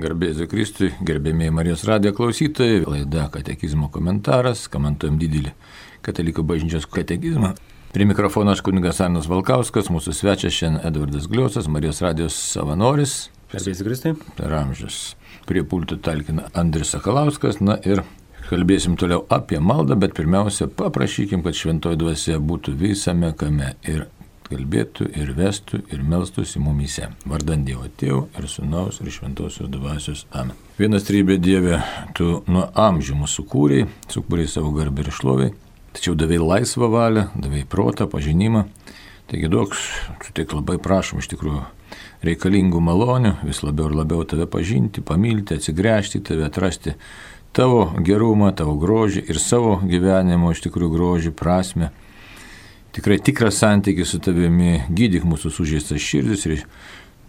Garbėsiu Kristui, gerbėmiai Marijos radijo klausytojai, laida Katekizmo komentaras, komentuojam didelį Katalikų bažnyčios katekizmą. Prie mikrofono aš kuningas Arnas Valkauskas, mūsų svečias šiandien Edvardas Gliosas, Marijos radijos savanoris. Garbėsiu Kristui. Per amžius. Prie pultų talkina Andris Sakalauskas, na ir kalbėsim toliau apie maldą, bet pirmiausia paprašykim, kad šventoji dvasia būtų visame kame ir kalbėtų ir vestų ir melstųsi mumyse. Vardant Dievo Tėvų ir Sūnaus ir Šventosios Dvasios Amen. Vienas trybė Dieve, tu nuo amžių mūsų sukūrei, sukūrei savo garbę ir šloviai, tačiau davai laisvą valią, davai protą, pažinimą. Taigi duok, tik labai prašom iš tikrųjų reikalingų malonių, vis labiau ir labiau tave pažinti, pamilti, atsigręžti, tave atrasti tavo gerumą, tavo grožį ir savo gyvenimo iš tikrųjų grožį, prasme tikrai tikras santykis su tavimi, gydyk mūsų sužeistas širdis ir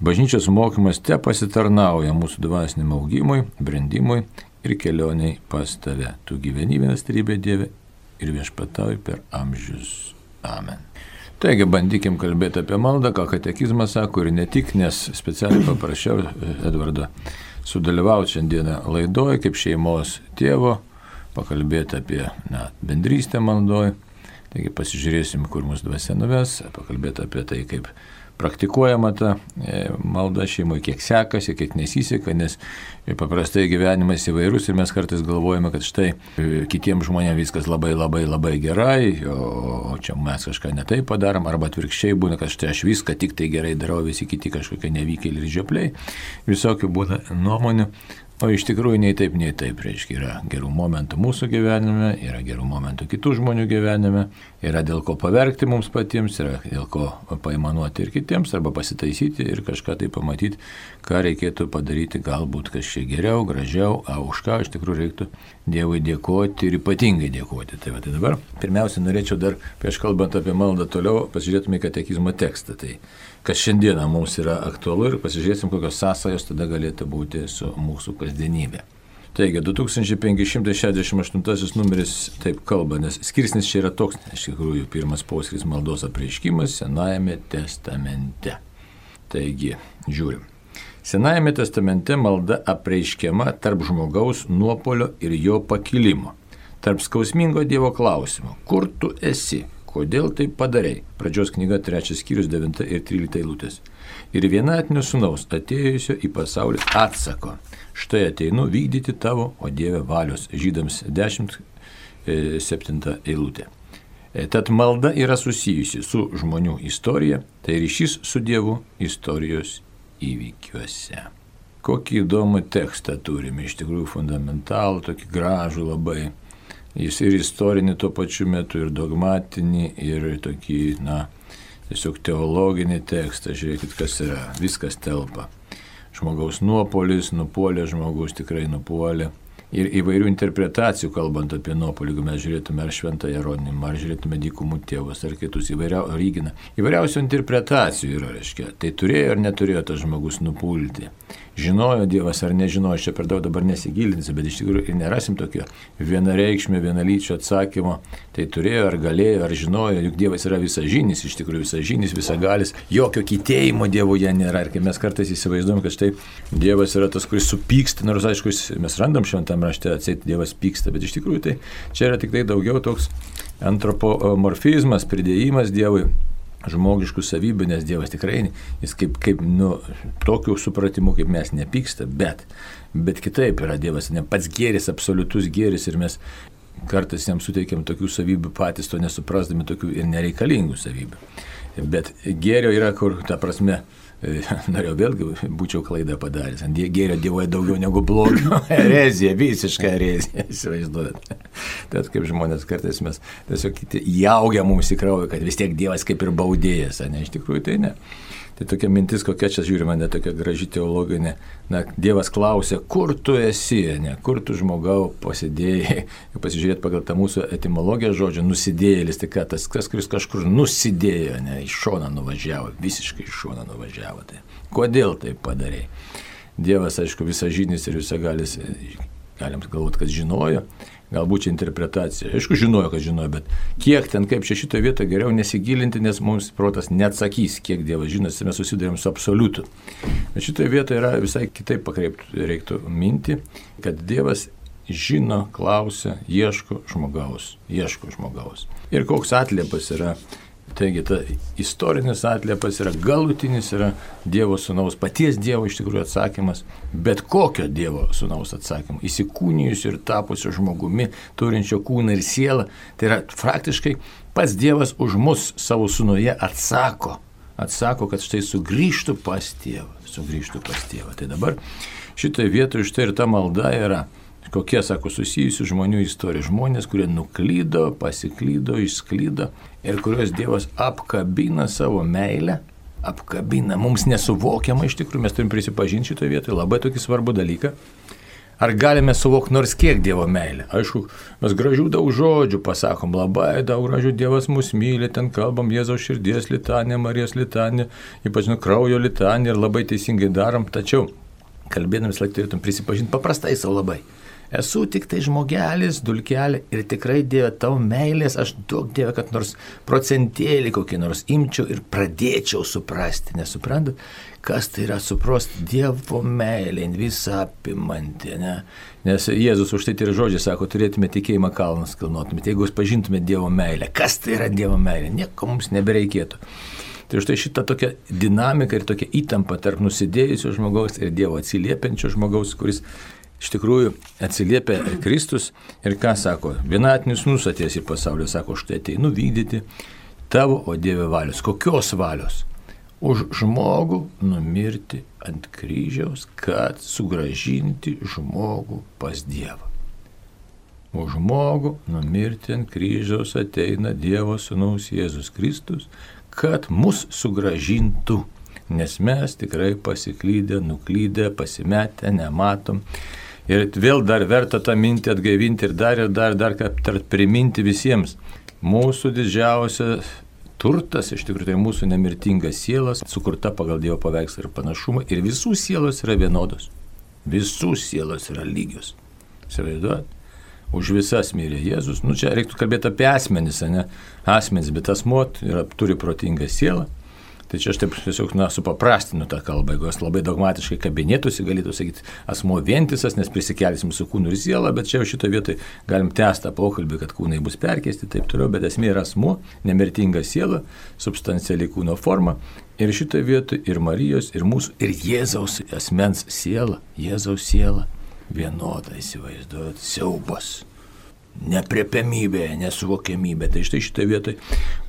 bažnyčios mokymas te pasitarnauja mūsų dvasiniam augimui, brandimui ir kelioniai pas tave. Tu gyveni vienas trybė Dieve ir viešpatauji per amžius. Amen. Taigi bandykim kalbėti apie maldą, ką katekizmas sako ir ne tik, nes specialiai paprašiau Edvardą sudalyvauti šiandieną laidoje kaip šeimos tėvo, pakalbėti apie na, bendrystę maldoje Taigi pasižiūrėsim, kur mūsų dvasia nuves, pakalbėti apie tai, kaip praktikuojama ta e, malda šeimoje, kiek sekasi, kiek nesiseka, nes paprastai gyvenimas įvairus ir mes kartais galvojame, kad štai e, kitiems žmonėms viskas labai labai labai gerai, o čia mes kažką netai padarom, arba atvirkščiai būna, kad štai aš viską tik tai gerai darau, visi kiti kažkokie nevykėliai ir žiopliai, visokių būna nuomonių. O iš tikrųjų nei taip, nei taip, reiškia, yra gerų momentų mūsų gyvenime, yra gerų momentų kitų žmonių gyvenime, yra dėl ko paverkti mums patiems, yra dėl ko paimanuoti ir kitiems, arba pasitaisyti ir kažką tai pamatyti, ką reikėtų padaryti, galbūt kažkiek geriau, gražiau, a už ką iš tikrųjų reiktų Dievui dėkoti ir ypatingai dėkoti. Tai, va, tai dabar pirmiausia norėčiau dar, prieš kalbant apie maldą toliau, pasižiūrėtume į katekizmo tekstą. Tai kas šiandieną mums yra aktualu ir pasižiūrėsim, kokios sąsajos tada galėtų būti su mūsų kasdienybė. Taigi, 2568 numeris taip kalba, nes skirsnis čia yra toks, iš tikrųjų, pirmas poskris maldos apreiškimas Senajame testamente. Taigi, žiūrim. Senajame testamente malda apreiškiama tarp žmogaus nuopolio ir jo pakilimo, tarp skausmingo Dievo klausimo, kur tu esi, Kodėl tai padarei? Pradžios knyga 3 skyrius 9 ir 13 eilutės. Ir vienatinio sunaus atėjusio į pasaulį atsako. Štai ateinu vykdyti tavo, o Dieve valios. Žydams 10, 7 e, eilutė. E, tad malda yra susijusi su žmonių istorija, tai ryšys su Dievu istorijos įvykiuose. Kokį įdomų tekstą turime, iš tikrųjų fundamentalų, tokį gražų labai Jis ir istorinį tuo pačiu metu, ir dogmatinį, ir tokį, na, tiesiog teologinį tekstą. Žiūrėkit, kas yra. Viskas telpa. Žmogaus nuopolis, nupuolė žmogus, tikrai nupuolė. Ir įvairių interpretacijų, kalbant apie nuopolį, jeigu mes žiūrėtume ar šventą Jeronimą, ar žiūrėtume dykumų tėvus, ar kitus įvairiausių, Ryginą. Įvairiausių interpretacijų yra, reiškia. Tai turėjo ar neturėjo tas žmogus nupulti žinojo Dievas ar nežinojo, aš čia per daug dabar nesigilinsiu, bet iš tikrųjų ir nerasim tokio vienareikšmio, vienalyčio atsakymo, tai turėjo ar galėjo, ar žinojo, juk Dievas yra visažinis, iš tikrųjų visažinis, visagalis, jokio kitėjimo Dievoje nėra. Ir kai mes kartais įsivaizduojam, kad štai Dievas yra tas, kuris supyksta, nors aišku, mes randam šventame rašte atsėti Dievas pyksta, bet iš tikrųjų tai čia yra tik tai daugiau toks antropomorfizmas, pridėjimas Dievui žmogiškų savybių, nes Dievas tikrai, jis kaip, kaip nu, tokiu supratimu kaip mes nepyksta, bet, bet kitaip yra Dievas, ne pats gėris, absoliutus gėris ir mes kartais jam suteikiam tokių savybių patys, to nesuprasdami tokių ir nereikalingų savybių. Bet gėrio yra, kur, ta prasme, norėjau vėlgi, būčiau klaidą padaręs. Ant gėrio dievoje daugiau negu blogio. erezija, visiška erezija, įsivaizduojat. Tad kaip žmonės kartais mes tiesiog jaugia mums į kraują, kad vis tiek Dievas kaip ir baudėjas, ne, iš tikrųjų tai ne. Tai tokia mintis, kokia čia žiūrima, ne tokia graži teologinė. Na, Dievas klausia, kur tu esi, ne, kur tu žmogau pasidėjai. Pasižiūrėt pagal tą mūsų etimologiją žodžio, nusidėjėlis, tai ką tas, kas, kuris kažkur nusidėjo, ne, iš šoną nuvažiavo, visiškai iš šoną nuvažiavo. Tai kodėl tai padarėjai? Dievas, aišku, visažinis ir visagalis galim galvoti, kad žinojo, galbūt čia interpretacija. Aišku, žinojo, kad žinojo, bet kiek ten, kaip čia šitoje vietoje geriau nesigilinti, nes mums protas neatsakys, kiek Dievas žino, mes susidurėm su absoliutu. Bet šitoje vietoje yra visai kitaip pakreipti reiktų minti, kad Dievas žino, klausia, ieško žmogaus, ieško žmogaus. Ir koks atliepas yra Taigi ta istorinis atliepas yra galutinis, yra Dievo sunaus, paties Dievo iš tikrųjų atsakymas, bet kokio Dievo sunaus atsakymas, įsikūnijusio ir tapusio žmogumi, turinčio kūną ir sielą, tai yra praktiškai pats Dievas už mus savo sunuje atsako, atsako, kad štai sugrįžtų pas tėvą, sugrįžtų pas tėvą. Tai dabar šitoje vietoje štai ir ta malda yra kokie, sako, susijusių žmonių istorija. Žmonės, kurie nuklydo, pasiklydo, išsklydo ir kuriuos Dievas apkabina savo meilę, apkabina, mums nesuvokiama iš tikrųjų, mes turim prisipažinti šitoje vietoje labai tokį svarbų dalyką. Ar galime suvokti nors kiek Dievo meilė? Aišku, mes gražių daug žodžių pasakom, labai daug gražių Dievas mus myli, ten kalbam Jėzaus širdies litanė, Marijos litanė, ypač nu kraujo litanė ir labai teisingai darom, tačiau kalbėdami vis laik turėtum prisipažinti paprastai savo labai. Esu tik tai žmogelis, dulkelė ir tikrai Dieve tavo meilės, aš daug Dieve, kad nors procentėlį kokį nors imčiau ir pradėčiau suprasti. Nesuprantat, kas tai yra suprasti Dievo meilė, visą apimanti. Ne? Nes Jėzus už tai ir žodžiai sako, turėtume tikėjimą kalnus kilnotumėte, jeigu jūs pažintumėte Dievo meilę. Kas tai yra Dievo meilė? Nieko mums nebereikėtų. Tai štai šita tokia dinamika ir tokia įtampa tarp nusidėjusio žmogaus ir Dievo atsiliepiančio žmogaus, kuris iš tikrųjų atsiliepia Kristus ir ką sako, vienatinis nus atės į pasaulį, sako, štai ateinu vykdyti tavo, o Dieve valios. Kokios valios? Už žmogų numirti ant kryžiaus, kad sugražinti žmogų pas Dievą. Už žmogų numirti ant kryžiaus ateina Dievo Sūnaus Jėzus Kristus, kad mus sugražintų. Nes mes tikrai pasiklydę, nuklydę, pasimetę, nematom Ir vėl dar verta tą mintį atgaivinti ir dar ir dar, dar aptart, priminti visiems. Mūsų didžiausia turtas, iš tikrųjų, tai mūsų nemirtinga sielas, sukurta pagal Dievo paveikslą ir panašumą. Ir visų sielos yra vienodos. Visų sielos yra lygios. Įsivaizduojat? Už visas mirė Jėzus. Nu, čia reiktų kalbėti apie asmenis, ne? Asmenis, bet asmuo yra, turi protingą sielą Tai čia aš taip tiesiog, na, supaprastinu tą kalbą, jeigu jos labai dogmatiškai kabinėtųsi, galėtų sakyti, asmo vientisas, nes prisikelsim su kūnu ir siela, bet čia jau šitoje vietoje galim tęsti pokalbį, kad kūnai bus perkesti, taip toliau, bet esmė yra asmo, nemirtinga siela, substanciali kūno forma. Ir šitoje vietoje ir Marijos, ir mūsų, ir Jėzaus asmens siela, Jėzaus siela vienoda įsivaizduojat, siaubas nepriepiamybė, nesuvokiamybė. Tai štai šitoje vietoje,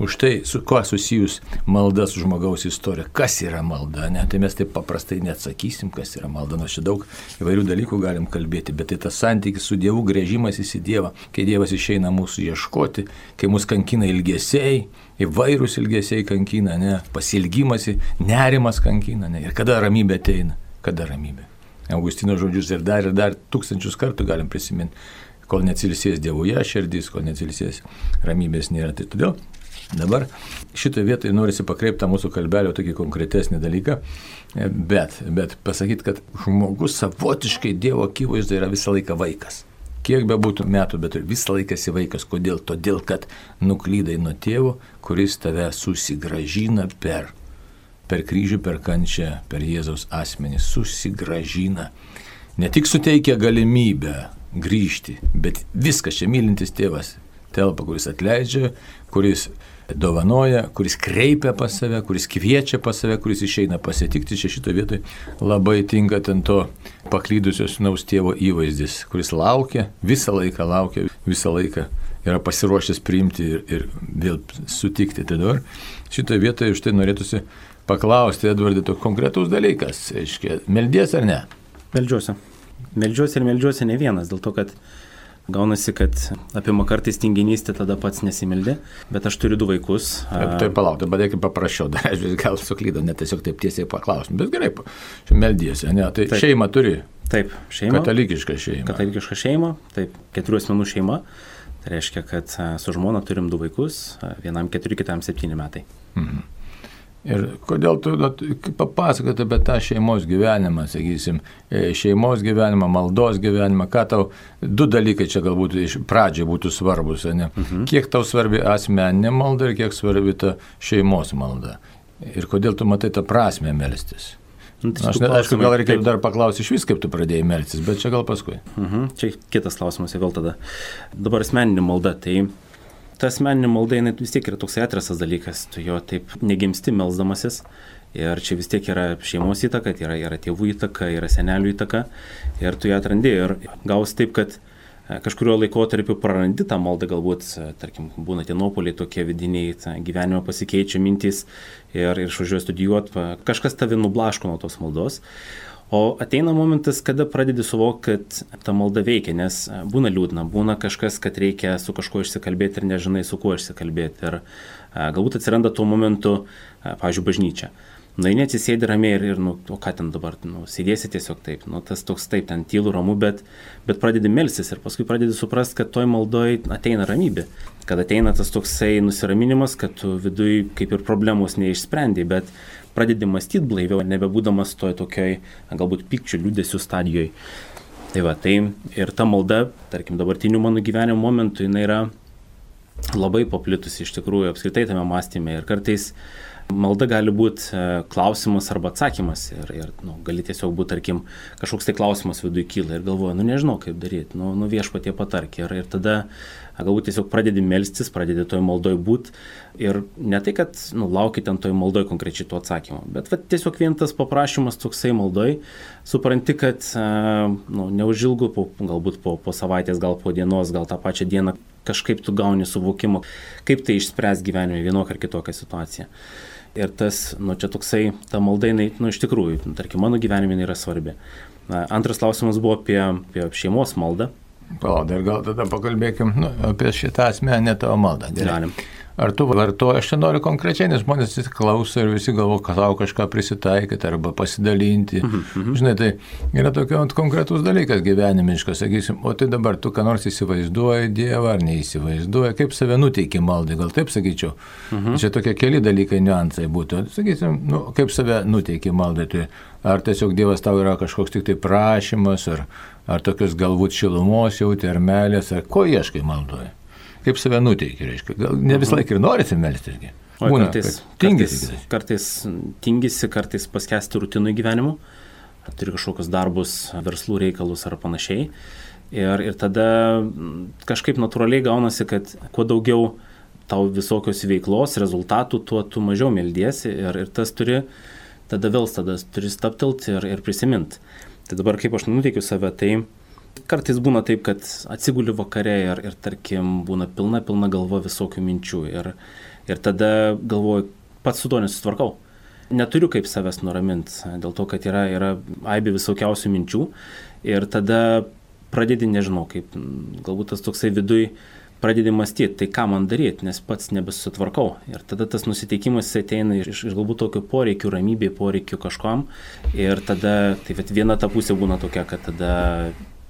už tai su kuo susijus malda su žmogaus istorija, kas yra malda, ne? tai mes taip paprastai neatsakysim, kas yra malda, nors čia daug įvairių dalykų galim kalbėti, bet tai tas santykis su Dievu, grėžimas į Dievą, kai Dievas išeina mūsų ieškoti, kai mus kankina ilgesiai, įvairūs ilgesiai kankina, ne? pasilgymasi, nerimas kankina, ne? ir kada ramybė ateina, kada ramybė. Augustino žodžius ir dar ir dar tūkstančius kartų galim prisiminti kol neatsilsės Dievoje širdis, kol neatsilsės ramybės nėra. Tai todėl dabar šitoje vietoje norisi pakreipti mūsų kalbelio tokį konkretesnį dalyką, bet, bet pasakyti, kad žmogus savotiškai Dievo akivaizdoje yra visą laiką vaikas. Kiek be būtų metų, bet visą laiką esi vaikas. Kodėl? Todėl, kad nuklydai nuo tėvo, kuris tave susigražina per, per kryžių, per kančią, per Jėzaus asmenį. Susigražina. Ne tik suteikia galimybę grįžti. Bet viskas čia mylintis tėvas telpa, kuris atleidžia, kuris dovanoja, kuris kreipia pas save, kuris kviečia pas save, kuris išeina pasitikti. Čia šitoje vietoje labai tinka ten to paklydusio sunaus tėvo įvaizdis, kuris laukia, visą laiką laukia, visą laiką yra pasiruošęs priimti ir, ir vėl sutikti. Tai dabar šitoje vietoje už tai norėtųsi paklausti, Edvardai, toks konkretus dalykas. Aiškiai, meldies ar ne? Meldžiuosi. Meldžiuosi ir meldžiuosi ne vienas, dėl to, kad gaunasi, kad apima kartais tinginystė, tada pats nesimeldė, bet aš turiu du vaikus. Taip, tai palauk, dabar reikia paprašiau, dar aš vis gal suklydau, net tiesiog taip tiesiai paklausim, bet gerai, meldysi, ne, tai taip. šeima turi. Taip, šeima. Katalikiška šeima. Katalikiška šeima, taip, keturių asmenų šeima. Tai reiškia, kad su žmona turim du vaikus, vienam keturi, kitam septyni metai. Mhm. Ir kodėl tu papasakoti apie tą šeimos gyvenimą, sakysim, e, šeimos gyvenimą, maldos gyvenimą, ką tau, du dalykai čia galbūt iš pradžiai būtų svarbus, ne? Mhm. Kiek tau svarbi asmeninė malda ir kiek svarbi ta šeimos malda. Ir kodėl tu matai tą prasme melstis. Nu, tai Aš net, aišku, gal reikėtų dar paklausyti iš vis, kaip tu pradėjai melstis, bet čia gal paskui. Mhm. Čia kitas klausimas, gal tada. Dabar asmeninė malda. Tai ta asmeninė malda, jinai vis tiek yra toks atrasas dalykas, tu jo taip negimsti melzdamasis. Ir čia vis tiek yra šeimos įtaka, tai yra, yra tėvų įtaka, yra senelių įtaka. Ir tu ją atrandi. Ir gaus taip, kad e, kažkurio laikotarpiu prarandi tą maldą, galbūt, e, tarkim, būna tie nuopoliai tokie vidiniai, gyvenime pasikeičia mintys ir išvažiuoji studijuoti, kažkas tave nublaško nuo tos maldos. O ateina momentas, kada pradedi suvokti, kad ta malda veikia, nes e, būna liūdna, būna kažkas, kad reikia su kažkuo išsikalbėti ir nežinai, su kuo išsikalbėti. Ir e, galbūt atsiranda tuo momentu, e, pavyzdžiui, bažnyčia. Na, nu, neatsisėdi ramiai ir, ir, nu, o ką ten dabar, nu, sėdėsi tiesiog taip, nu, tas toks taip, ten tylų ramu, bet, bet pradedi melstis ir paskui pradedi suprasti, kad toj maldoj ateina ramybė, kad ateina tas toksai nusiraminimas, kad tu viduj kaip ir problemos neišsprendai, bet pradedi mąstyti blaiviau, nebebūdamas toj tokioj galbūt pykčių, liūdėsių stadijoje. Tai va, tai ir ta malda, tarkim, dabartiniu mano gyvenimo momentu, jinai yra labai paplitusi iš tikrųjų apskritai tame mąstyme ir kartais malda gali būti e, klausimas arba atsakymas ir, ir nu, gali tiesiog būti, tarkim, kažkoks tai klausimas viduje kyla ir galvoju, nu nežinau kaip daryti, nu, nu viešpatie patark ir, ir tada galbūt tiesiog pradedi melstis, pradedi toj maldoj būti ir ne tai, kad nu, lauki ten toj maldoj konkrečiai to atsakymo, bet va, tiesiog vien tas paprašymas toksai maldoj, supranti, kad nu, neužilgu, po, galbūt po, po savaitės, gal po dienos, gal tą pačią dieną kažkaip tu gauni suvokimą, kaip tai išspręs gyvenime vienokią ar kitokią situaciją. Ir tas, nu čia toksai, ta malda, jinai, nu iš tikrųjų, nu, tarkim, mano gyvenime yra svarbi. Antras klausimas buvo apie, apie šeimos maldą. Palauk, dar gal tada pakalbėkim nu, apie šitą asmenę tavo maldą. Galim. Ar tu vartoji, aš čia noriu konkrečiai, nes žmonės visi klauso ir visi galvo, kad tau kažką prisitaikyti arba pasidalinti. Mm -hmm. Žinai, tai yra tokia konkretus dalykas gyvenimiškas, sakysim, o tai dabar tu ką nors įsivaizduoji Dievą ar neįsivaizduoji, kaip save nuteiki maldai, gal taip sakyčiau. -hmm. Čia tokie keli dalykai, niuansai būtų. Sakysim, nu, kaip save nuteiki maldai, tai ar tiesiog Dievas tau yra kažkoks tik tai prašymas, ar, ar tokios galbūt šilumos jauti, ar melės, ar ko ieškai maldoje kaip save nuteiki, reiškia. Gal ne visą laiką ir norisi melstisgi. Būna, kartais, tingisi, kartais, kartais tingisi, kartais paskesti rutinų gyvenimu, turi kažkokius darbus, verslų reikalus ar panašiai. Ir, ir tada kažkaip natūraliai gaunasi, kad kuo daugiau tau visokios veiklos, rezultatų, tuo tu mažiau meldiesi ir, ir tas turi, tada vėl tada turi staptelti ir, ir prisiminti. Tai dabar kaip aš nuteikiu save, tai Kartais būna taip, kad atsiguli vakare ir, ir tarkim, būna pilna, pilna galva visokių minčių ir, ir tada galvoju, pats su to nesusitvarkau. Neturiu kaip savęs nuraminti, dėl to, kad yra, yra aibė visokiausių minčių ir tada pradedi, nežinau, kaip galbūt tas toksai viduj pradedi mąstyti, tai ką man daryti, nes pats nebesusitvarkau. Ir tada tas nusiteikimas ateina iš, iš galbūt tokio poreikių, ramybė, poreikių kažkam. Ir tada, tai viena ta pusė būna tokia, kad tada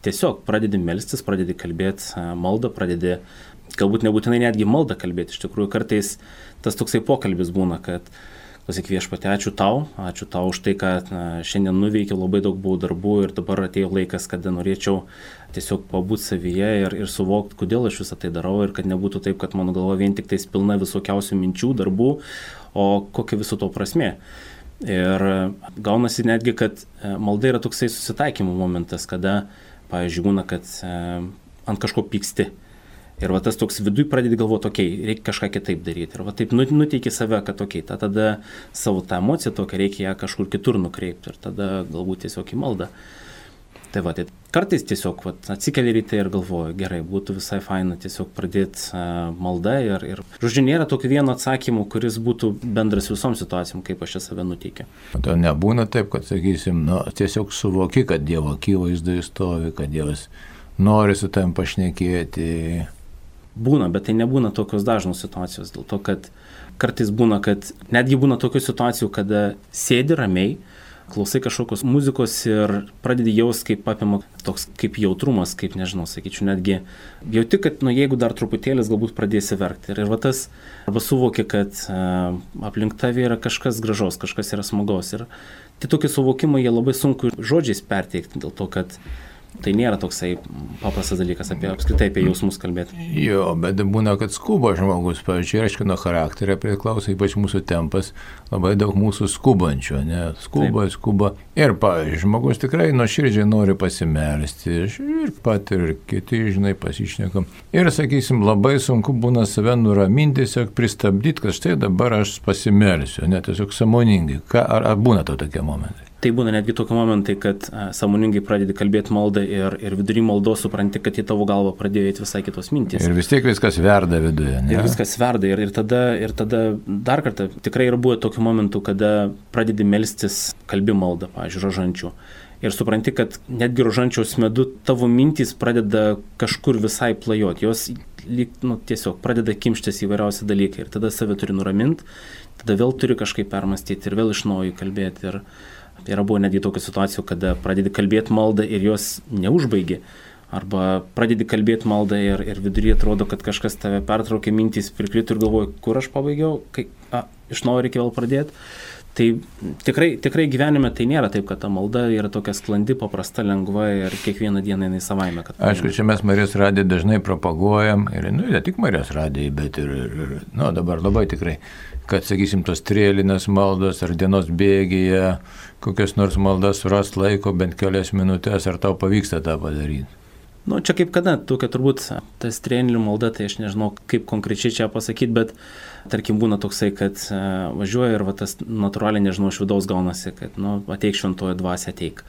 tiesiog pradedi melstis, pradedi kalbėti maldą, pradedi galbūt nebūtinai netgi maldą kalbėti. Iš tikrųjų, kartais tas toksai pokalbis būna, kad pasakyk viešpatė, ačiū tau, ačiū tau už tai, kad na, šiandien nuveikiau labai daug buvo darbų ir dabar atėjo laikas, kada norėčiau tiesiog pabūti savyje ir, ir suvokti, kodėl aš visą tai darau ir kad nebūtų taip, kad mano galva vien tik tais pilna visokiausių minčių, darbų, o kokia viso to prasme. Ir gaunasi netgi, kad malda yra toksai susitaikymo momentas, kada pavyzdžiui, būna, kad e, ant kažko pyksti. Ir va tas toks viduje pradedi galvoti, okei, okay, reikia kažką kitaip daryti. Ir va taip nu, nuteiki save, kad okei, okay, ta, tada savo tą emociją tokią reikia ją kažkur kitur nukreipti. Ir tada galbūt tiesiog į maldą. Tai va, tai kartais tiesiog va, atsikeli ryte ir galvoju, gerai, būtų visai faina tiesiog pradėti uh, maldą ir, ir, žodžiu, nėra tokio vieno atsakymo, kuris būtų bendras visom situacijom, kaip aš čia save nuteikiu. To nebūna taip, kad, sakysim, nu, tiesiog suvoki, kad Dievo akivaizdoje stovi, kad Dievas nori su tam pašnekėti. Būna, bet tai nebūna tokios dažnos situacijos, dėl to, kad kartais būna, kad netgi būna tokių situacijų, kada sėdi ramiai, klausai kažkokios muzikos ir pradedi jaus, kaip apima toks kaip jautrumas, kaip nežinau, sakyčiau, netgi jauti, kad, nu, jeigu dar truputėlis galbūt pradėsi verkti. Ir, ir va tas, arba suvoki, kad uh, aplink tavį yra kažkas gražaus, kažkas yra smagaus. Ir tai tokį suvokimą jie labai sunku žodžiais perteikti, dėl to, kad uh, Tai nėra toksai paprastas dalykas apie apskritai apie jausmus kalbėti. Jo, bet būna, kad skuba žmogus, pavyzdžiui, aišku, nuo charakterio priklauso, ypač mūsų tempas, labai daug mūsų skubančių, ne, skuba, Taip. skuba. Ir, pavyzdžiui, žmogus tikrai nuoširdžiai nori pasimelsti, ir pat ir kiti, žinai, pasišnekam. Ir, sakysim, labai sunku būna save nuraminti, tiesiog pristabdyti, kad štai dabar aš pasimelsiu, ne, tiesiog samoningai. Ką, ar, ar būna to tokie momentai? Tai būna netgi tokie momentai, kad a, samoningai pradedi kalbėti maldą ir, ir vidury maldos supranti, kad į tavo galvą pradėjo eiti visai kitos mintys. Ir vis tiek viskas verda viduje. Ne? Ir viskas verda. Ir, ir, tada, ir tada dar kartą tikrai yra buvę tokių momentų, kada pradedi melstis kalbi maldą, pavyzdžiui, rožančių. Ir supranti, kad netgi rožančiaus medu tavo mintys pradeda kažkur visai plajoti. Jos lyg, nu, tiesiog pradeda kimštis įvairiausi dalykai. Ir tada save turi nuraminti, tada vėl turi kažkaip permastyti ir vėl iš naujo kalbėti. Ir, Yra buvo netgi tokių situacijų, kada pradedi kalbėti maldą ir jos neužbaigi. Arba pradedi kalbėti maldą ir, ir viduryje atrodo, kad kažkas tave pertraukė mintys, prikrito ir galvoju, kur aš pabaigiau, kai a, iš naujo reikia vėl pradėti. Tai tikrai, tikrai gyvenime tai nėra taip, kad ta malda yra tokia sklandi, paprasta, lengva ir kiekvieną dieną jinai savaime. Kad... Aišku, čia mes Marijos radiją dažnai propaguojam ir, nu, ne tik Marijos radiją, bet ir, ir, nu, dabar labai tikrai, kad, sakysim, tos trėlinės maldos ar dienos bėgėje, kokias nors maldas surast laiko bent kelias minutės, ar tau pavyksta tą padaryti? Nu, čia kaip kada, tokia turbūt tas trenerių malda, tai aš nežinau, kaip konkrečiai čia pasakyti, bet tarkim būna toksai, kad uh, važiuoja ir va, tas natūraliai, nežinau, iš vidaus gaunasi, kad nu, ateik šventojo dvasia ateik.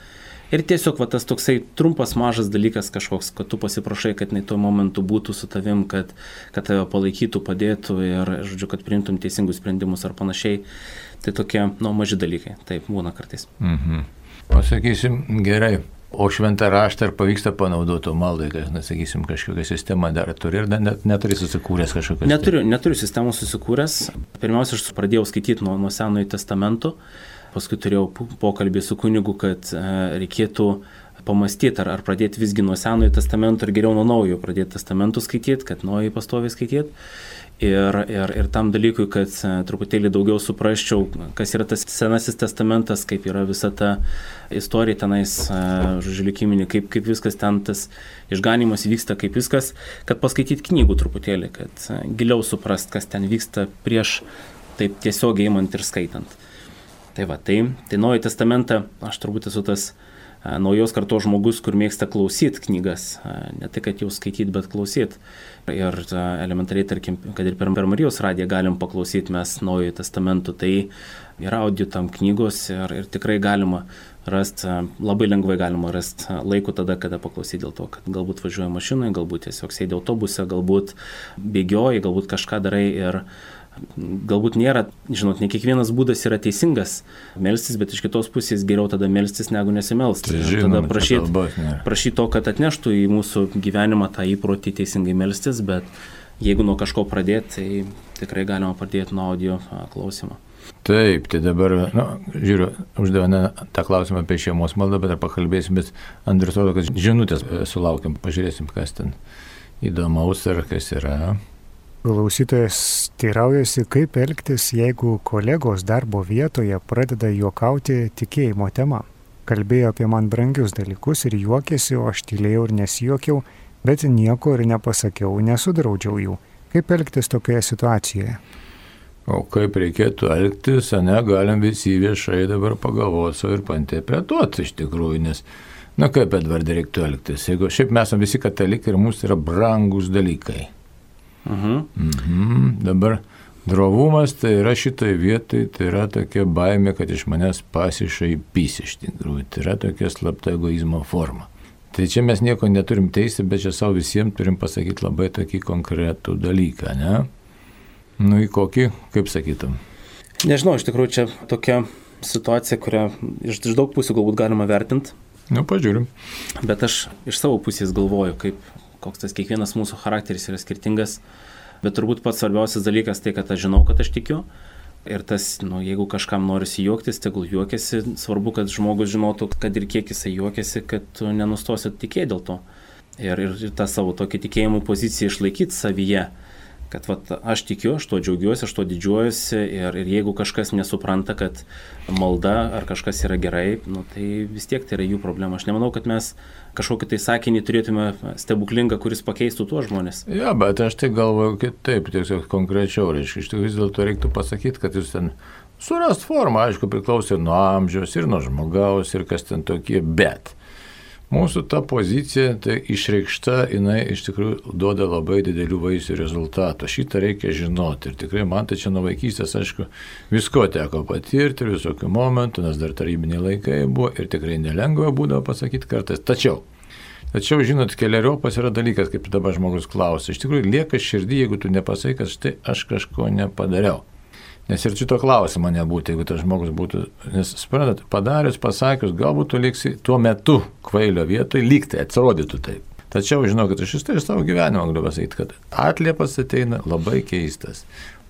Ir tiesiog va, tas toksai trumpas, mažas dalykas kažkoks, kad tu pasiprašai, kad jinai tuo momentu būtų su tavim, kad, kad tave palaikytų, padėtų ir, žodžiu, kad priimtum teisingus sprendimus ar panašiai. Tai tokie, nu, maži dalykai. Taip, būna kartais. Mhm. Pasakysim, gerai. O šventą raštą ar pavyksta panaudoti maldai, kad, na, sakysim, kažkokią sistemą dar turi ir net, neturi susikūręs kažkokią. Neturiu, neturiu sistemų susikūręs. Pirmiausia, aš pradėjau skaityti nuo, nuo Senojo testamento, paskui turėjau pokalbį su kunigu, kad e, reikėtų pamastyti, ar, ar pradėti visgi nuo Senojo testamento, ar geriau nuo naujo pradėti testamentų skaityti, kad naujo pastoviai skaityti. Ir, ir, ir tam dalykui, kad e, truputėlį daugiau suprasčiau, kas yra tas senasis testamentas, kaip yra visa ta istorija tenais, e, žodžiu, likiminė, kaip, kaip viskas ten tas išganimas vyksta, kaip viskas, kad paskaityti knygų truputėlį, kad e, giliau suprast, kas ten vyksta prieš taip tiesiogiai įmant ir skaitant. Tai va, tai, tai Naują testamentą aš turbūt esu tas naujos kartos žmogus, kur mėgsta klausyti knygas, ne tai, kad jau skaityti, bet klausyti. Ir elementariai, tarkim, kad ir per, Marijos radiją galim paklausyti mes naujojo testamentų, tai yra audio tam knygos ir, ir tikrai galima rasti, labai lengvai galima rasti laiko tada, kada paklausyti dėl to, kad galbūt važiuoja mašinoje, galbūt tiesiog sėdi autobuse, galbūt bėgioji, galbūt kažką darai ir galbūt nėra, žinot, ne kiekvienas būdas yra teisingas melstis, bet iš kitos pusės geriau tada melstis negu nesimelsti. Tai žinoma, tada prašyti prašyt to, kad atneštų į mūsų gyvenimą tą įprotį teisingai melstis, bet jeigu nuo kažko pradėti, tai tikrai galima pradėti nuo audio klausimo. Taip, tai dabar, nu, žiūriu, uždavėme tą klausimą apie šeimos maldą, bet ar pakalbėsim, bet Andrius rodo, kad žinutės sulaukiam, pažiūrėsim, kas ten įdomaus ar kas yra. Klausytojas teiraujasi, kaip elgtis, jeigu kolegos darbo vietoje pradeda juokauti tikėjimo tema. Kalbėjo apie man brangius dalykus ir juokėsi, o aš tylėjau ir nesijokiau, bet nieko ir nepasakiau, nesudraudžiau jų. Kaip elgtis tokioje situacijoje? O kaip reikėtų elgtis, ne, galim visi viešai dabar pagalvoti ir panterpretuoti iš tikrųjų, nes, na kaip Edvardai reiktų elgtis, jeigu šiaip mes visi katalikai ir mums yra brangus dalykai. Mhm. Mhm. Dabar drovumas tai yra šitoje vietoje, tai yra tokia baimė, kad iš manęs pasišaipys iš tikrųjų. Tai yra tokia slapta egoizmo forma. Tai čia mes nieko neturim teisti, bet čia savo visiems turim pasakyti labai tokį konkretų dalyką, ne? Nu į kokį, kaip sakytum? Nežinau, iš tikrųjų čia tokia situacija, kurią iš, iš daug pusių galbūt galima vertinti. Nu, pažiūrim. Bet aš iš savo pusės galvoju, kaip koks tas kiekvienas mūsų charakteris yra skirtingas, bet turbūt pats svarbiausias dalykas tai, kad aš žinau, kad aš tikiu, Ir tas, nu, jeigu kažkam norisi juoktis, tegul juokiasi, svarbu, kad žmogus žinotų, kad ir kiek jisai juokiasi, kad tu nenustosi tikėti dėl to. Ir, ir, ir tą savo tokį tikėjimo poziciją išlaikyti savyje kad vat, aš tikiu, aš to džiaugiuosi, aš to didžiuojuosi ir, ir jeigu kažkas nesupranta, kad malda ar kažkas yra gerai, nu, tai vis tiek tai yra jų problema. Aš nemanau, kad mes kažkokį tai sakinį turėtume stebuklingą, kuris pakeistų tuos žmonės. Ja, bet aš tai galvoju kitaip, tiesiog konkrečiau, reiškia, iš tikrųjų vis dėlto reiktų pasakyti, kad jūs ten surast formą, aišku, priklauso nuo amžiaus ir nuo žmogaus ir kas ten tokie, bet Mūsų ta pozicija, tai išreikšta, jinai iš tikrųjų duoda labai didelių vaisių rezultatų. Šitą reikia žinoti. Ir tikrai man tai čia nuo vaikystės, aišku, visko teko patirti ir visokių momentų, nes dar tarybiniai laikai buvo ir tikrai nelengva būdavo pasakyti kartais. Tačiau, tačiau žinot, keliariopas yra dalykas, kaip dabar žmogus klausia. Iš tikrųjų, lieka širdį, jeigu tu nepasakai, kad štai aš kažko nepadariau. Nes ir šito klausimo nebūtų, jeigu tas žmogus būtų, nes, suprantat, padarius, pasakius, galbūt tu liksi tuo metu kvailio vietoje, lygtai atrodytų taip. Tačiau žinau, kad aš iš tai iš savo gyvenimo galiu pasakyti, kad atliepas ateina labai keistas.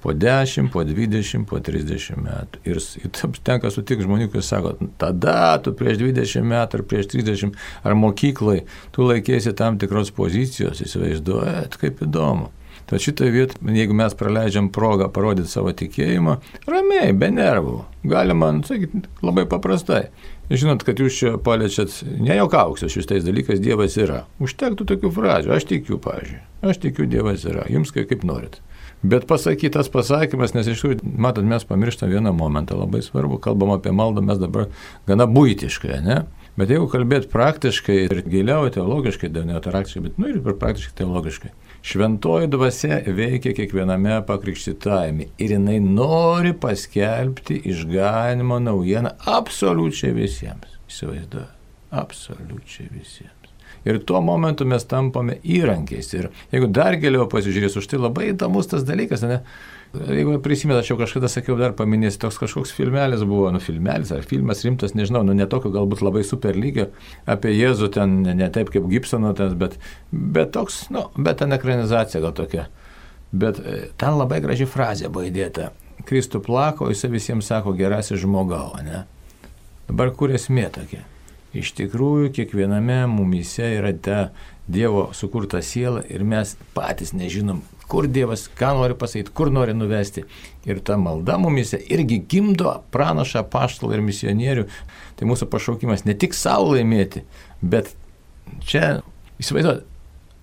Po 10, po 20, po 30 metų. Ir, ir tenka sutikti žmonių, kurie sako, tada tu prieš 20 metų ar prieš 30 ar mokyklai, tu laikėsi tam tikros pozicijos, įsivaizduojat, kaip įdomu. Tad šitoje vietoje, jeigu mes praleidžiam progą parodyti savo tikėjimą, ramiai, be nervų, galima, nu, sakyti, labai paprastai. Žinot, kad jūs čia paliečiat, nejaukauksia šitais dalykais, Dievas yra. Užtektų tokių frazių, aš tikiu, pažiūrėjau, aš tikiu, Dievas yra, jums kaip, kaip norit. Bet pasakytas pasakymas, nes iš tikrųjų, matot, mes pamirštam vieną momentą labai svarbu, kalbam apie maldą, mes dabar gana būtiškai, ne? Bet jeigu kalbėt praktiškai ir giliau teologiškai, ne teoraktiškai, bet nu ir praktiškai teologiškai, Šventoji dvasia veikia kiekviename pakrikštytajame ir jinai nori paskelbti išganimo naujieną absoliučiai visiems. Įsivaizduoju, absoliučiai visiems. Ir tuo momentu mes tampame įrankiais. Ir jeigu dar giliau pasižiūrės, už tai labai įdomus tas dalykas, ne? Jeigu prisimenu, aš jau kažkada sakiau, dar paminėsiu, toks kažkoks filmelis buvo, nu filmelis ar filmas rimtas, nežinau, nu netokio galbūt labai super lygio, apie Jėzų ten, ne, taip kaip Gibsono ten, bet, bet toks, nu, bet ten ekranizacija gal tokia. Bet e, ten labai graži frazė buvo įdėta. Kristų plako, jis visiems sako gerasis žmogau, ne? Dabar kur esmė tokia? Iš tikrųjų, kiekviename mumise yra ta Dievo sukurta siela ir mes patys nežinom, kur Dievas, ką nori pasakyti, kur nori nuvesti. Ir ta malda mumise irgi gimdo pranašą, paštalą ir misionierių. Tai mūsų pašaukimas ne tik savo laimėti, bet čia, įsivaizduot,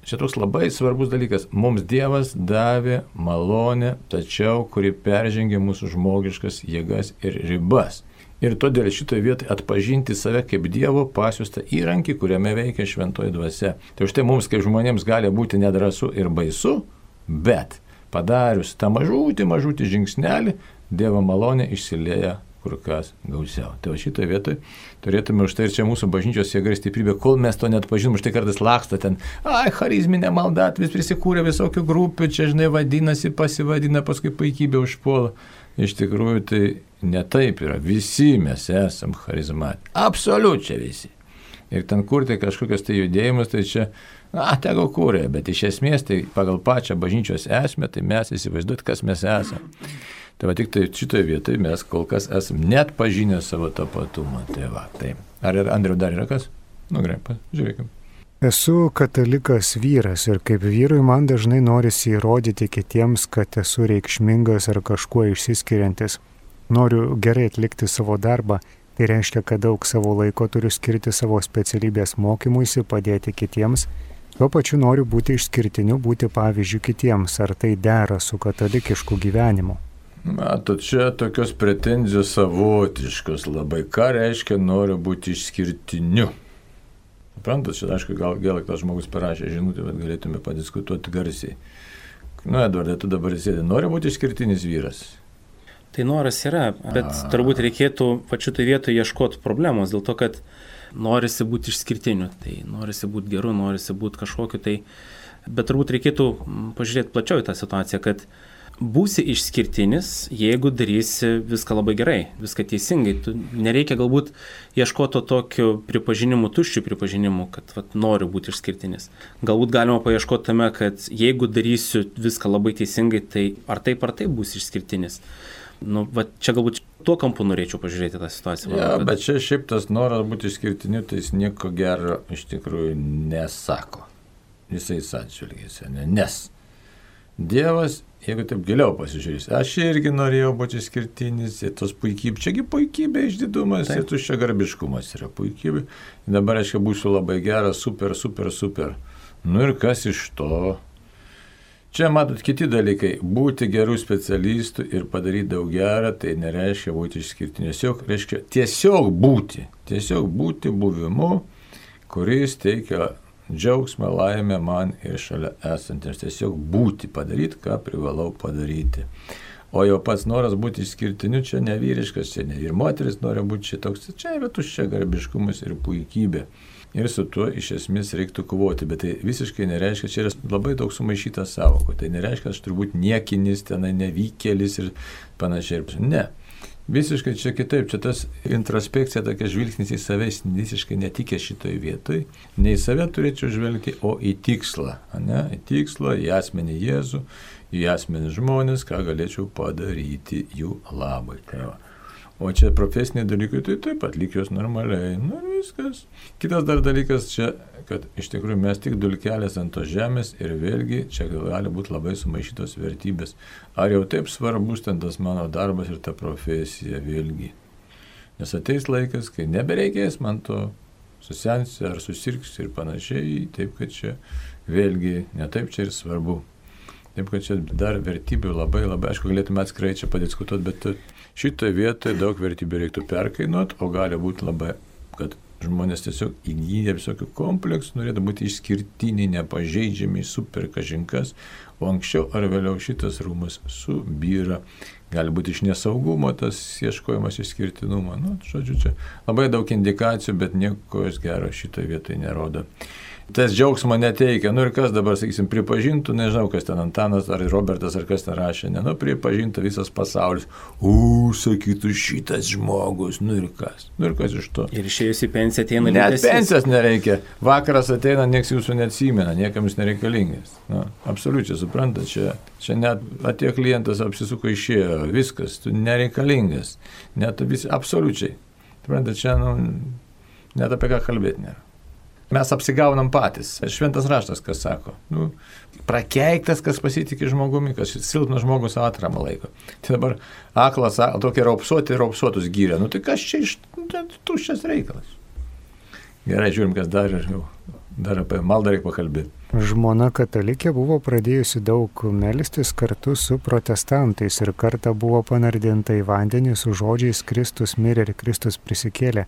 čia toks labai svarbus dalykas. Mums Dievas davė malonę, tačiau kuri peržengia mūsų žmogiškas jėgas ir ribas. Ir todėl šitoje vietoje atpažinti save kaip Dievo pasiustą įrankį, kuriame veikia šventoji dvasia. Tai už tai mums kaip žmonėms gali būti nedrasu ir baisu, Bet padarius tą mažutį, mažutį žingsnelį, Dievo malonė išsilieja kur kas gausiau. Tai šitoje vietoje turėtume už tai ir čia mūsų bažnyčios jėga ir stiprybė, kol mes to net pažinom, už tai kartais laksto ten, ai, charizminė malda, vis prisikūrė visokių grupių, čia žinai vadinasi, pasivadina, paskui puikybė užpuola. Iš tikrųjų tai ne taip yra, visi mes esam charizmatikai, absoliučiai visi. Ir ten kurti kažkokios tai judėjimus, tai čia Na, tegu kūrė, bet iš esmės tai pagal pačią bažnyčios esmę, tai mes įsivaizduot, kas mes esame. Tai va tik tai šitoje vietoje mes kol kas esame net pažinę savo tapatumą. Tai va, tai. Ar Andriu dar yra kas? Nu, gerai, žiūrėkime. Esu katalikas vyras ir kaip vyrui man dažnai norisi įrodyti kitiems, kad esu reikšmingas ar kažkuo išsiskiriantis. Noriu gerai atlikti savo darbą, tai reiškia, kad daug savo laiko turiu skirti savo specialybės mokymuisi, padėti kitiems Tuo pačiu noriu būti išskirtiniu, būti pavyzdžių kitiems, ar tai dera su katalikišku gyvenimu. Matot, čia tokios pretenzijos savotiškos labai. Ką reiškia noriu būti išskirtiniu? Suprantat, čia aišku, gal, gal tas žmogus parašė žinutę, bet galėtume padiskutuoti garsiai. Nu, Edvardai, tu dabar sėdė, nori būti išskirtinis vyras. Tai noras yra, bet A. turbūt reikėtų pačiu tai vietoje ieškoti problemos, dėl to, kad norisi būti išskirtiniu, tai norisi būti geru, norisi būti kažkokiu tai, bet turbūt reikėtų pažiūrėti plačiau į tą situaciją, kad būsi išskirtinis, jeigu darysi viską labai gerai, viską teisingai. Tu nereikia galbūt ieškoti to tokio pripažinimo, tuščių pripažinimų, kad vat, noriu būti išskirtinis. Galbūt galima paieškoti tame, kad jeigu darysiu viską labai teisingai, tai ar taip ar taip bus išskirtinis. Nu, va, čia galbūt tuo kampu norėčiau pažiūrėti tą situaciją. Ja, kad... bet čia šiaip tas noras būti išskirtiniu, tai jis nieko gero iš tikrųjų nesako. Visais atžvilgiais, ne? nes Dievas, jeigu taip giliau pasižiūrės, aš irgi norėjau būti išskirtinis, ir tos puikybė, čiagi puikybė išdidumas, taip. ir tuščia garbiškumas yra puikybė. Dabar aš būsiu labai geras, super, super, super. Nu ir kas iš to? Čia matot kiti dalykai. Būti gerų specialistų ir padaryti daug gerą, tai nereiškia būti išskirtiniu. Tiesiog reiškia tiesiog būti. Tiesiog būti buvimu, kuris teikia džiaugsmą, laimę man ir šalia esantiems. Tiesiog būti, padaryti, ką privalau padaryti. O jau pats noras būti išskirtiniu čia ne vyriškas, čia ne ir moteris nori būti šitoks, čia yra tuščia garbiškumas ir puikybė ir su tuo iš esmės reiktų kovoti, bet tai visiškai nereiškia, čia yra labai daug sumaišyta savoko, tai nereiškia, aš turbūt niekinis, tenai nevykėlis ir panašiai. Ne. Visiškai čia kitaip, čia tas introspekcija, tokia žvilgsnis į save, visiškai netikė šitoj vietoj. Ne į save turėčiau žvelgti, o į tikslą. Ne? Į tikslą, į asmenį Jėzų, į asmenį žmonės, ką galėčiau padaryti jų labai. Tai. O čia profesiniai dalykai, tai taip pat lyg jos normaliai. Nu ir viskas. Kitas dar dalykas čia, kad iš tikrųjų mes tik dulkelės ant tos žemės ir vėlgi čia gali būti labai sumaišytos vertybės. Ar jau taip svarbus ten tas mano darbas ir ta profesija vėlgi. Nes ateis laikas, kai nebereikės man to susensi ar susirgsi ir panašiai, taip kad čia vėlgi netaip čia ir svarbu. Taip kad čia dar vertybių labai labai, aišku, galėtume atskirai čia padiskutuoti, bet Šitoje vietoje daug vertybių reiktų perkainuoti, o gali būti labai, kad žmonės tiesiog įgyja visokių kompleksų, norėtų būti išskirtiniai, nepažeidžiami, super kažinkas, o anksčiau ar vėliau šitas rūmas subyra. Gali būti iš nesaugumo tas ieškojimas išskirtinumo. Nu, žodžiu, čia labai daug indikacijų, bet nieko gero šitoje vietoje nerodo tas džiaugsmo neteikia. Nu ir kas dabar, sakysim, pripažintų, nežinau, kas ten Antanas ar Robertas ar kas ten rašė, ne, nu pripažintų visas pasaulis. U, sakytų šitas žmogus, nu ir kas. Nu ir kas iš to. Ir išėjus į pensiją ateina Net liūdėsis. pensijos nereikia. Vakaras ateina, nieks jūsų neatsimena, niekam jūs nereikalingas. Nu, absoliučiai, suprantat, čia, čia net atėjo klientas apsisuko išėjo, viskas, tu nereikalingas. Net vis, absoliučiai. Suprantat, čia, nu, net apie ką kalbėti nėra mes apsigaunam patys. Šventas raštas, kas sako. Nu, prakeiktas, kas pasitikė žmogumi, kas silpnas žmogus atramą laiko. Tai dabar aklas, tokie raupsuoti, raupsuotus gyrė. Nu tai kas čia iš nu, tuščias reikalas. Gerai, žiūrim, kas dar ir jau. Dar apie maldą reikia pakalbėti. Žmona katalikė buvo pradėjusi daug melstis kartu su protestantais ir kartą buvo panardinta į vandenį su žodžiais Kristus mirė ir Kristus prisikėlė.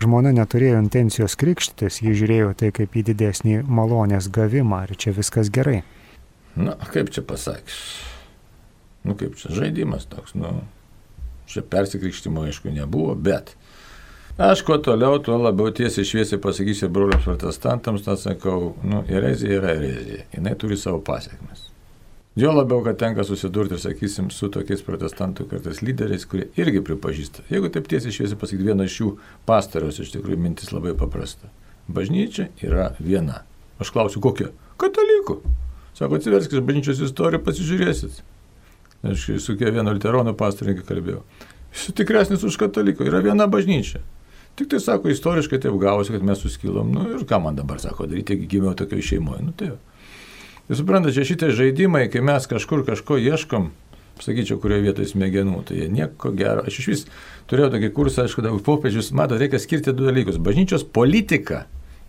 Žmona neturėjo intencijos krikštytis, ji žiūrėjo tai kaip į didesnį malonės gavimą, ar čia viskas gerai. Na, kaip čia pasakys? Nu, kaip čia žaidimas toks, nu, čia persikrikštimo aišku nebuvo, bet aš kuo toliau, tuo labiau tiesiai šviesiai pasakysiu broliams protestantams, tą sakau, nu, erezija yra erezija, jinai turi savo pasiekmes. Jo labiau, kad tenka susidurti, sakysim, su tokiais protestantų kartais lyderiais, kurie irgi pripažįsta. Jeigu taip tiesiai šviesiai pasakyti, viena iš jų pastoriaus iš tikrųjų mintis labai paprasta. Bažnyčia yra viena. Aš klausiu, kokia? Katalikų. Sako, atsiverskite bažnyčios istoriją, pasižiūrėsit. Aš su kiekvienu liuteronų pastorininkai kalbėjau. Jis tikresnis už katalikų, yra viena bažnyčia. Tik tai sako, istoriškai taip gavosi, kad mes suskilom. Nu ir ką man dabar sako daryti, jeigu gimiau tokioje šeimoje. Nu tai jau. Jūs suprantate, čia šitie žaidimai, kai mes kažkur kažko ieškom, sakyčiau, kurioje vietoje smegenų, tai jie nieko gero. Aš iš vis turėjau tokį kursą, aišku, daug popiežius, mato, reikia skirti du dalykus. Bažnyčios politika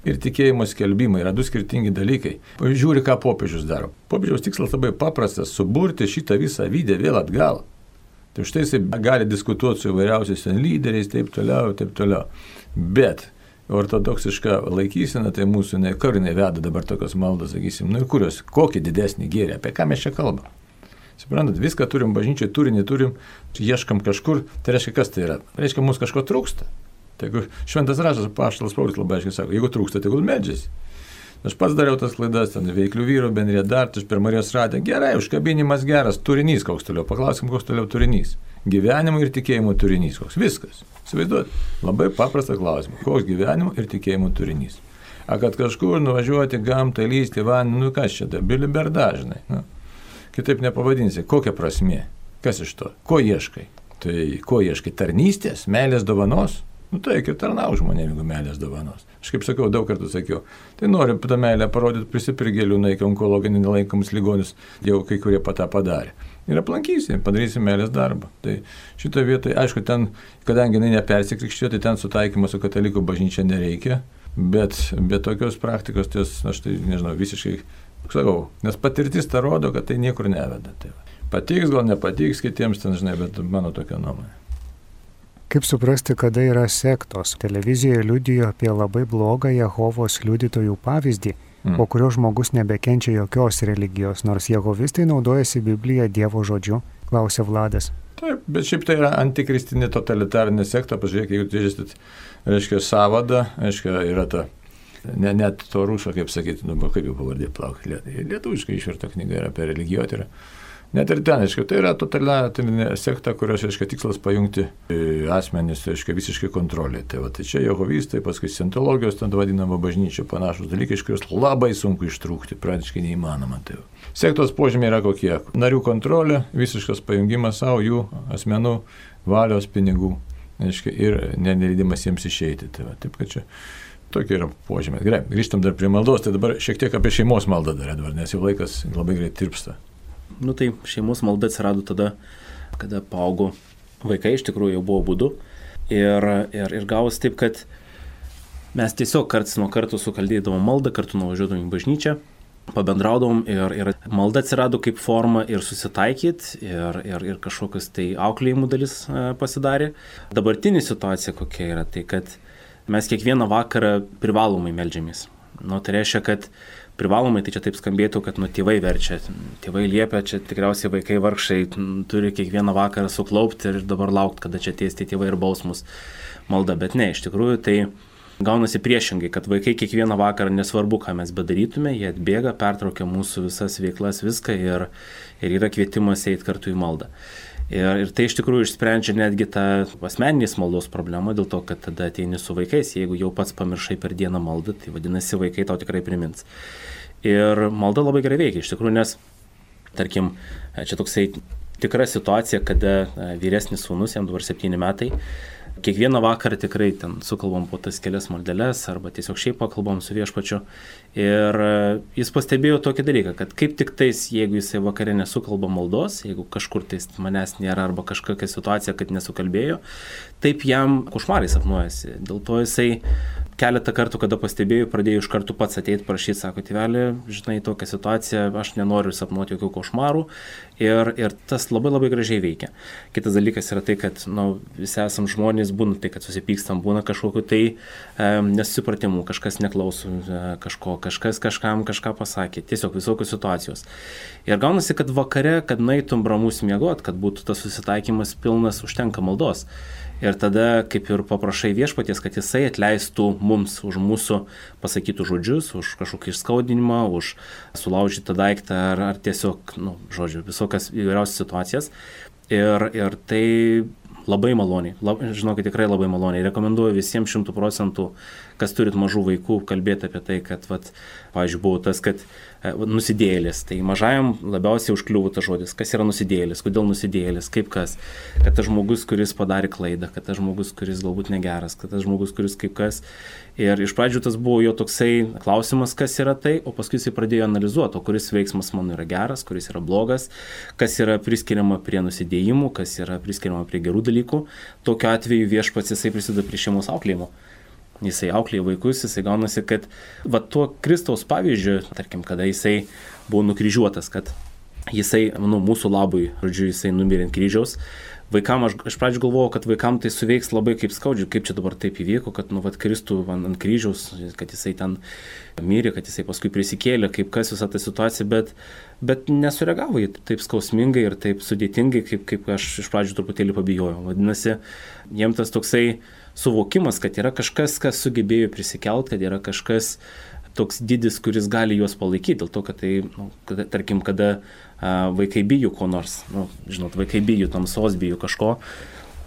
ir tikėjimo skelbimai yra du skirtingi dalykai. Žiūri, ką popiežius daro. Popiežiaus tikslas labai paprastas - suburti šitą visą vydę vėl atgal. Tai štai jisai gali diskutuoti su įvairiausiais lyderiais, taip toliau, taip toliau. Bet ortodoksiška laikysena, tai mūsų ne karinai veda dabar tokios maldos, sakysim, nu ir kurios, kokį didesnį gėrį, apie ką mes čia kalbam. Suprantat, viską turim bažnyčiai, turinį turim, ieškam kažkur, tai reiškia, kas tai yra? Reiškia, mums kažko trūksta. Tai jeigu šventas rašas, paštalas Paulius labai aiškiai sako, jeigu trūksta, tegul medžiasi. Aš pats dariau tas klaidas, ten veiklių vyrų bendrė dar, iš per Marijos radę. Gerai, užkabinimas geras, turinys koks toliau. Paklauskim, koks toliau turinys. Gyvenimo ir tikėjimo turinys koks. Viskas. Įsivaizduot, labai paprastą klausimą. Koks gyvenimo ir tikėjimo turinys? A kad kažkur nuvažiuoti gamtą, lysti vandenį, nu kas čia, biliber dažnai. Nu. Kitaip nepavadinsi, kokia prasmė, kas iš to, ko ieškai. Tai ko ieškai? Tarnystės, meilės dovanos? Nu tai ir tarnau žmonėm, jeigu meilės dovanos. Aš kaip sakiau, daug kartų sakiau, tai noriu tą meilę parodyti, prisipirgėlių, naik onkologinį nelaikomus ligonius, jau kai kurie patą padarė. Ir aplankysim, padarysim meilės darbą. Tai šitoje vietoje, aišku, ten, kadangi jinai nepersikrikštėjo, tai ten sutaikymo su katalikų bažnyčia nereikia, bet be tokios praktikos, ties, aš tai nežinau, visiškai, sakau, nes patirtis tą rodo, kad tai niekur neveda. Tai va. patiks, gal nepatiks kitiems, ten žinai, bet mano tokia nuomonė. Kaip suprasti, kada yra sektos? Televizijoje liudijo apie labai blogą Jehovos liudytojų pavyzdį, mm. po kurio žmogus nebekenčia jokios religijos, nors jehovistai naudojasi Bibliją Dievo žodžiu, klausė Vladas. Taip, bet šiaip tai yra antikristinė totalitarinė sekta, pažiūrėkite, jeigu dėžysit, reiškia, savadą, reiškia, yra ta, ne, net to ruso, kaip sakyti, nu, kaip jau pavardė plauk, lietuviškai išverta knyga yra apie religijotyrą. Tai Net ir ten, aišku, tai yra totalitarinė sekta, kurios, aišku, tikslas pajungti e, asmenys, aišku, visiškai kontrolė. Tai, va, tai čia jehovistai, paskui scientologijos, ten vadinama bažnyčia, panašus dalykai, iš kurios labai sunku ištrūkti, praktiškai neįmanoma. Tai, va. Sektos požymiai yra kokie? Narių kontrolė, visiškas pajungimas savo, jų asmenų, valios, pinigų, aišku, ir neleidimas jiems išeiti. Tai, va, taip, kad čia Tokie yra požymiai. Gerai, grįžtam dar prie maldos, tai dabar šiek tiek apie šeimos maldą dar, Edvard, nes jau laikas labai greit tirpsta. Nu tai šeimos malda atsirado tada, kada paaugo vaikai, iš tikrųjų jau buvo būdu. Ir, ir, ir gavus taip, kad mes tiesiog karts nuo karto sukaldėdavom maldą, kartu nuvažiuodavom į bažnyčią, pabendraudavom ir, ir malda atsirado kaip forma ir susitaikyt, ir, ir, ir kažkokius tai auklėjimų dalis e, pasidarė. Dabartinė situacija kokia yra, tai kad mes kiekvieną vakarą privalomai melžiamės. Nu, tai reiškia, kad privalomai, tai čia taip skambėtų, kad nu, tėvai verčia, tėvai liepia, čia tikriausiai vaikai vargšai turi kiekvieną vakarą suklaupti ir dabar laukti, kada čia tiesti tėvai ir bausmus malda, bet ne, iš tikrųjų tai gaunasi priešingai, kad vaikai kiekvieną vakarą nesvarbu, ką mes bedarytume, jie atbėga, pertraukia mūsų visas veiklas, viską ir, ir yra kvietimas eiti kartu į maldą. Ir, ir tai iš tikrųjų išsprendžia netgi tą asmeninės maldos problemą, dėl to, kad tada ateini su vaikais, jeigu jau pats pamiršai per dieną maldą, tai vadinasi, vaikai tau tikrai primins. Ir malda labai gerai veikia, iš tikrųjų, nes, tarkim, čia toksai tikra situacija, kada vyresnis sūnus, jam dabar septyni metai, kiekvieną vakarą tikrai ten sukalbam po tas kelias maldeles arba tiesiog šiaip pakalbam su viešpačiu. Ir e, jis pastebėjo tokį dalyką, kad kaip tik tais, jeigu jisai vakarė nesukalba maldos, jeigu kažkur tais manęs nėra arba kažkokia situacija, kad nesukalbėjo, taip jam košmarai sapnuojasi. Dėl to jisai keletą kartų, kada pastebėjau, pradėjau iš karto pats ateiti prašyti, sako, tėvelį, žinai, tokia situacija, aš nenoriu sapnuoti jokių košmarų ir, ir tas labai labai gražiai veikia. Kitas dalykas yra tai, kad nu, visi esam žmonės, būna tai, kad susipykstam, būna kažkokiu tai e, nesusipratimų, kažkas neklauso e, kažko, kažkas kažkam kažką pasakė, tiesiog visokios situacijos. Ir gaunasi, kad vakare, kad naitum ramus miegot, kad būtų tas susitaikymas pilnas, užtenka maldos. Ir tada kaip ir paprašai viešpaties, kad jisai atleistų mums už mūsų pasakytų žodžius, už kažkokį išskaudinimą, už sulaužytą daiktą ar, ar tiesiog, nu, žodžiu, visokias įvairiausias situacijas. Ir, ir tai labai maloniai, lab, žinokit, tikrai labai maloniai. Rekomenduoju visiems šimtų procentų, kas turit mažų vaikų, kalbėti apie tai, kad, vat, pavyzdžiui, buvo tas, kad nusidėlis. Tai mažajam labiausiai užkliuvo tas žodis, kas yra nusidėlis, kodėl nusidėlis, kaip kas. Kad tas žmogus, kuris padarė klaidą, kad tas žmogus, kuris galbūt negeras, kad tas žmogus, kuris kaip kas. Ir iš pradžių tas buvo jo toksai klausimas, kas yra tai, o paskui jisai pradėjo analizuoti, kuris veiksmas mano yra geras, kuris yra blogas, kas yra priskiriama prie nusidėjimų, kas yra priskiriama prie gerų dalykų. Tokiu atveju viešpats jisai prisideda prie šeimos auklėjimo jisai auklėja vaikus, jisai gaunasi, kad va tuo Kristaus pavyzdžiu, tarkim, kada jisai buvo nukryžiuotas, kad jisai, nu, mūsų labui, žodžiu, jisai numirė ant kryžiaus. Vaikam, aš iš pradžių galvojau, kad vaikam tai suveiks labai kaip skaudžiai, kaip čia dabar taip įvyko, kad, nu, vad, Kristų ant kryžiaus, kad jisai ten mirė, kad jisai paskui prisikėlė, kaip kas visą tą situaciją, bet, bet nesureagavo į taip skausmingai ir taip sudėtingai, kaip, kaip aš iš pradžių truputėlį pabijojau. Vadinasi, jiems tas toksai, suvokimas, kad yra kažkas, kas sugebėjo prisikelt, kad yra kažkas toks didis, kuris gali juos palaikyti, dėl to, kad tai, nu, kada, tarkim, kada a, vaikai bijo ko nors, nu, žinot, vaikai bijo tamsos, bijo kažko.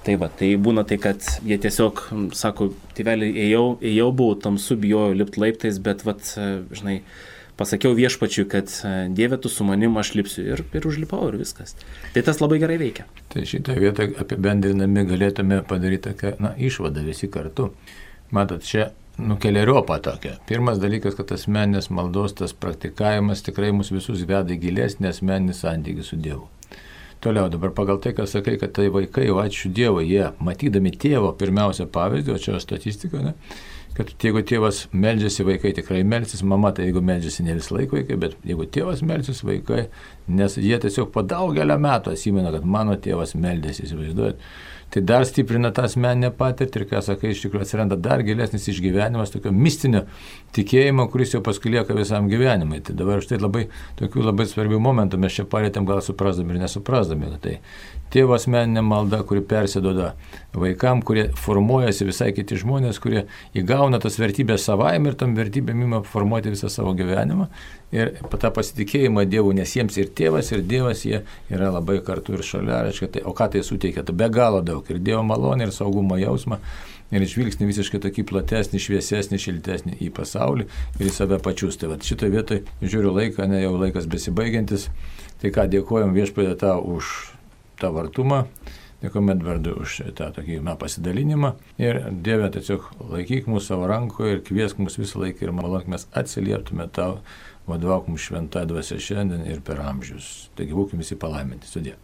Tai va, tai būna tai, kad jie tiesiog sako, tėveliai, ėjau, ėjau, buvau tamsu, bijojau lipti laiptais, bet, va, žinai, pasakiau viešpačiui, kad e, Dieve, tu su manim aš lipsiu ir, ir užlipau ir viskas. Tai tas labai gerai veikia. Tai šitą vietą apibendrinami galėtume padaryti tokią na, išvadą visi kartu. Matot, čia nukeliariopą tokią. Pirmas dalykas, kad asmeninės maldos tas praktikavimas tikrai mus visus veda į gilesnį asmeninį santykį su Dievu. Toliau dabar pagal tai, ką sakai, kad tai vaikai, o ačiū Dievui, jie matydami tėvo pirmiausia pavyzdį, o čia statistika, ne, kad jeigu tėvas meldžiasi, vaikai tikrai melsis, mama tai jeigu meldžiasi ne visą laiką vaikai, bet jeigu tėvas melsis vaikai, nes jie tiesiog po daugelio metų atsimena, kad mano tėvas meldėsi, įsivaizduojat tai dar stiprina tą asmeninę patirtį ir, ką sakai, iš tikrųjų atsiranda dar gilesnis išgyvenimas, tokio mistinio tikėjimo, kuris jau paskui lieka visam gyvenimui. Tai dabar štai labai tokių labai svarbių momentų mes čia palėtėm gal suprasdami ir nesuprasdami. Tai tėvo asmeninė malda, kuri persidoda vaikam, kurie formuojasi visai kiti žmonės, kurie įgauna tas vertybės savaime ir tam vertybėm ima formuoti visą savo gyvenimą. Ir tą pasitikėjimą Dievu, nes jiems ir tėvas, ir Dievas jie yra labai kartu ir šalia, reiškia, tai, o ką tai suteikia, tai be galo daug. Ir Dievo malonė, ir saugumo jausmą, ir žvilgsnį visiškai tokį platesnį, šviesesnį, šiltesnį į pasaulį ir į save pačius. Tai va šitoje vietoje žiūriu laiką, ne jau laikas besibaigiantis, tai ką dėkojom viešpatė tau už tą vartumą. Dėkojame Edvardui už tą tokį na, pasidalinimą. Ir Dieve tiesiog laikyk mūsų savo rankoje ir kviesk mus visą laiką ir malonk mes atsilieptume tau vadovauk mums šventą dvasę šiandien ir per amžius. Taigi būkime visi palaiminti. Sudė.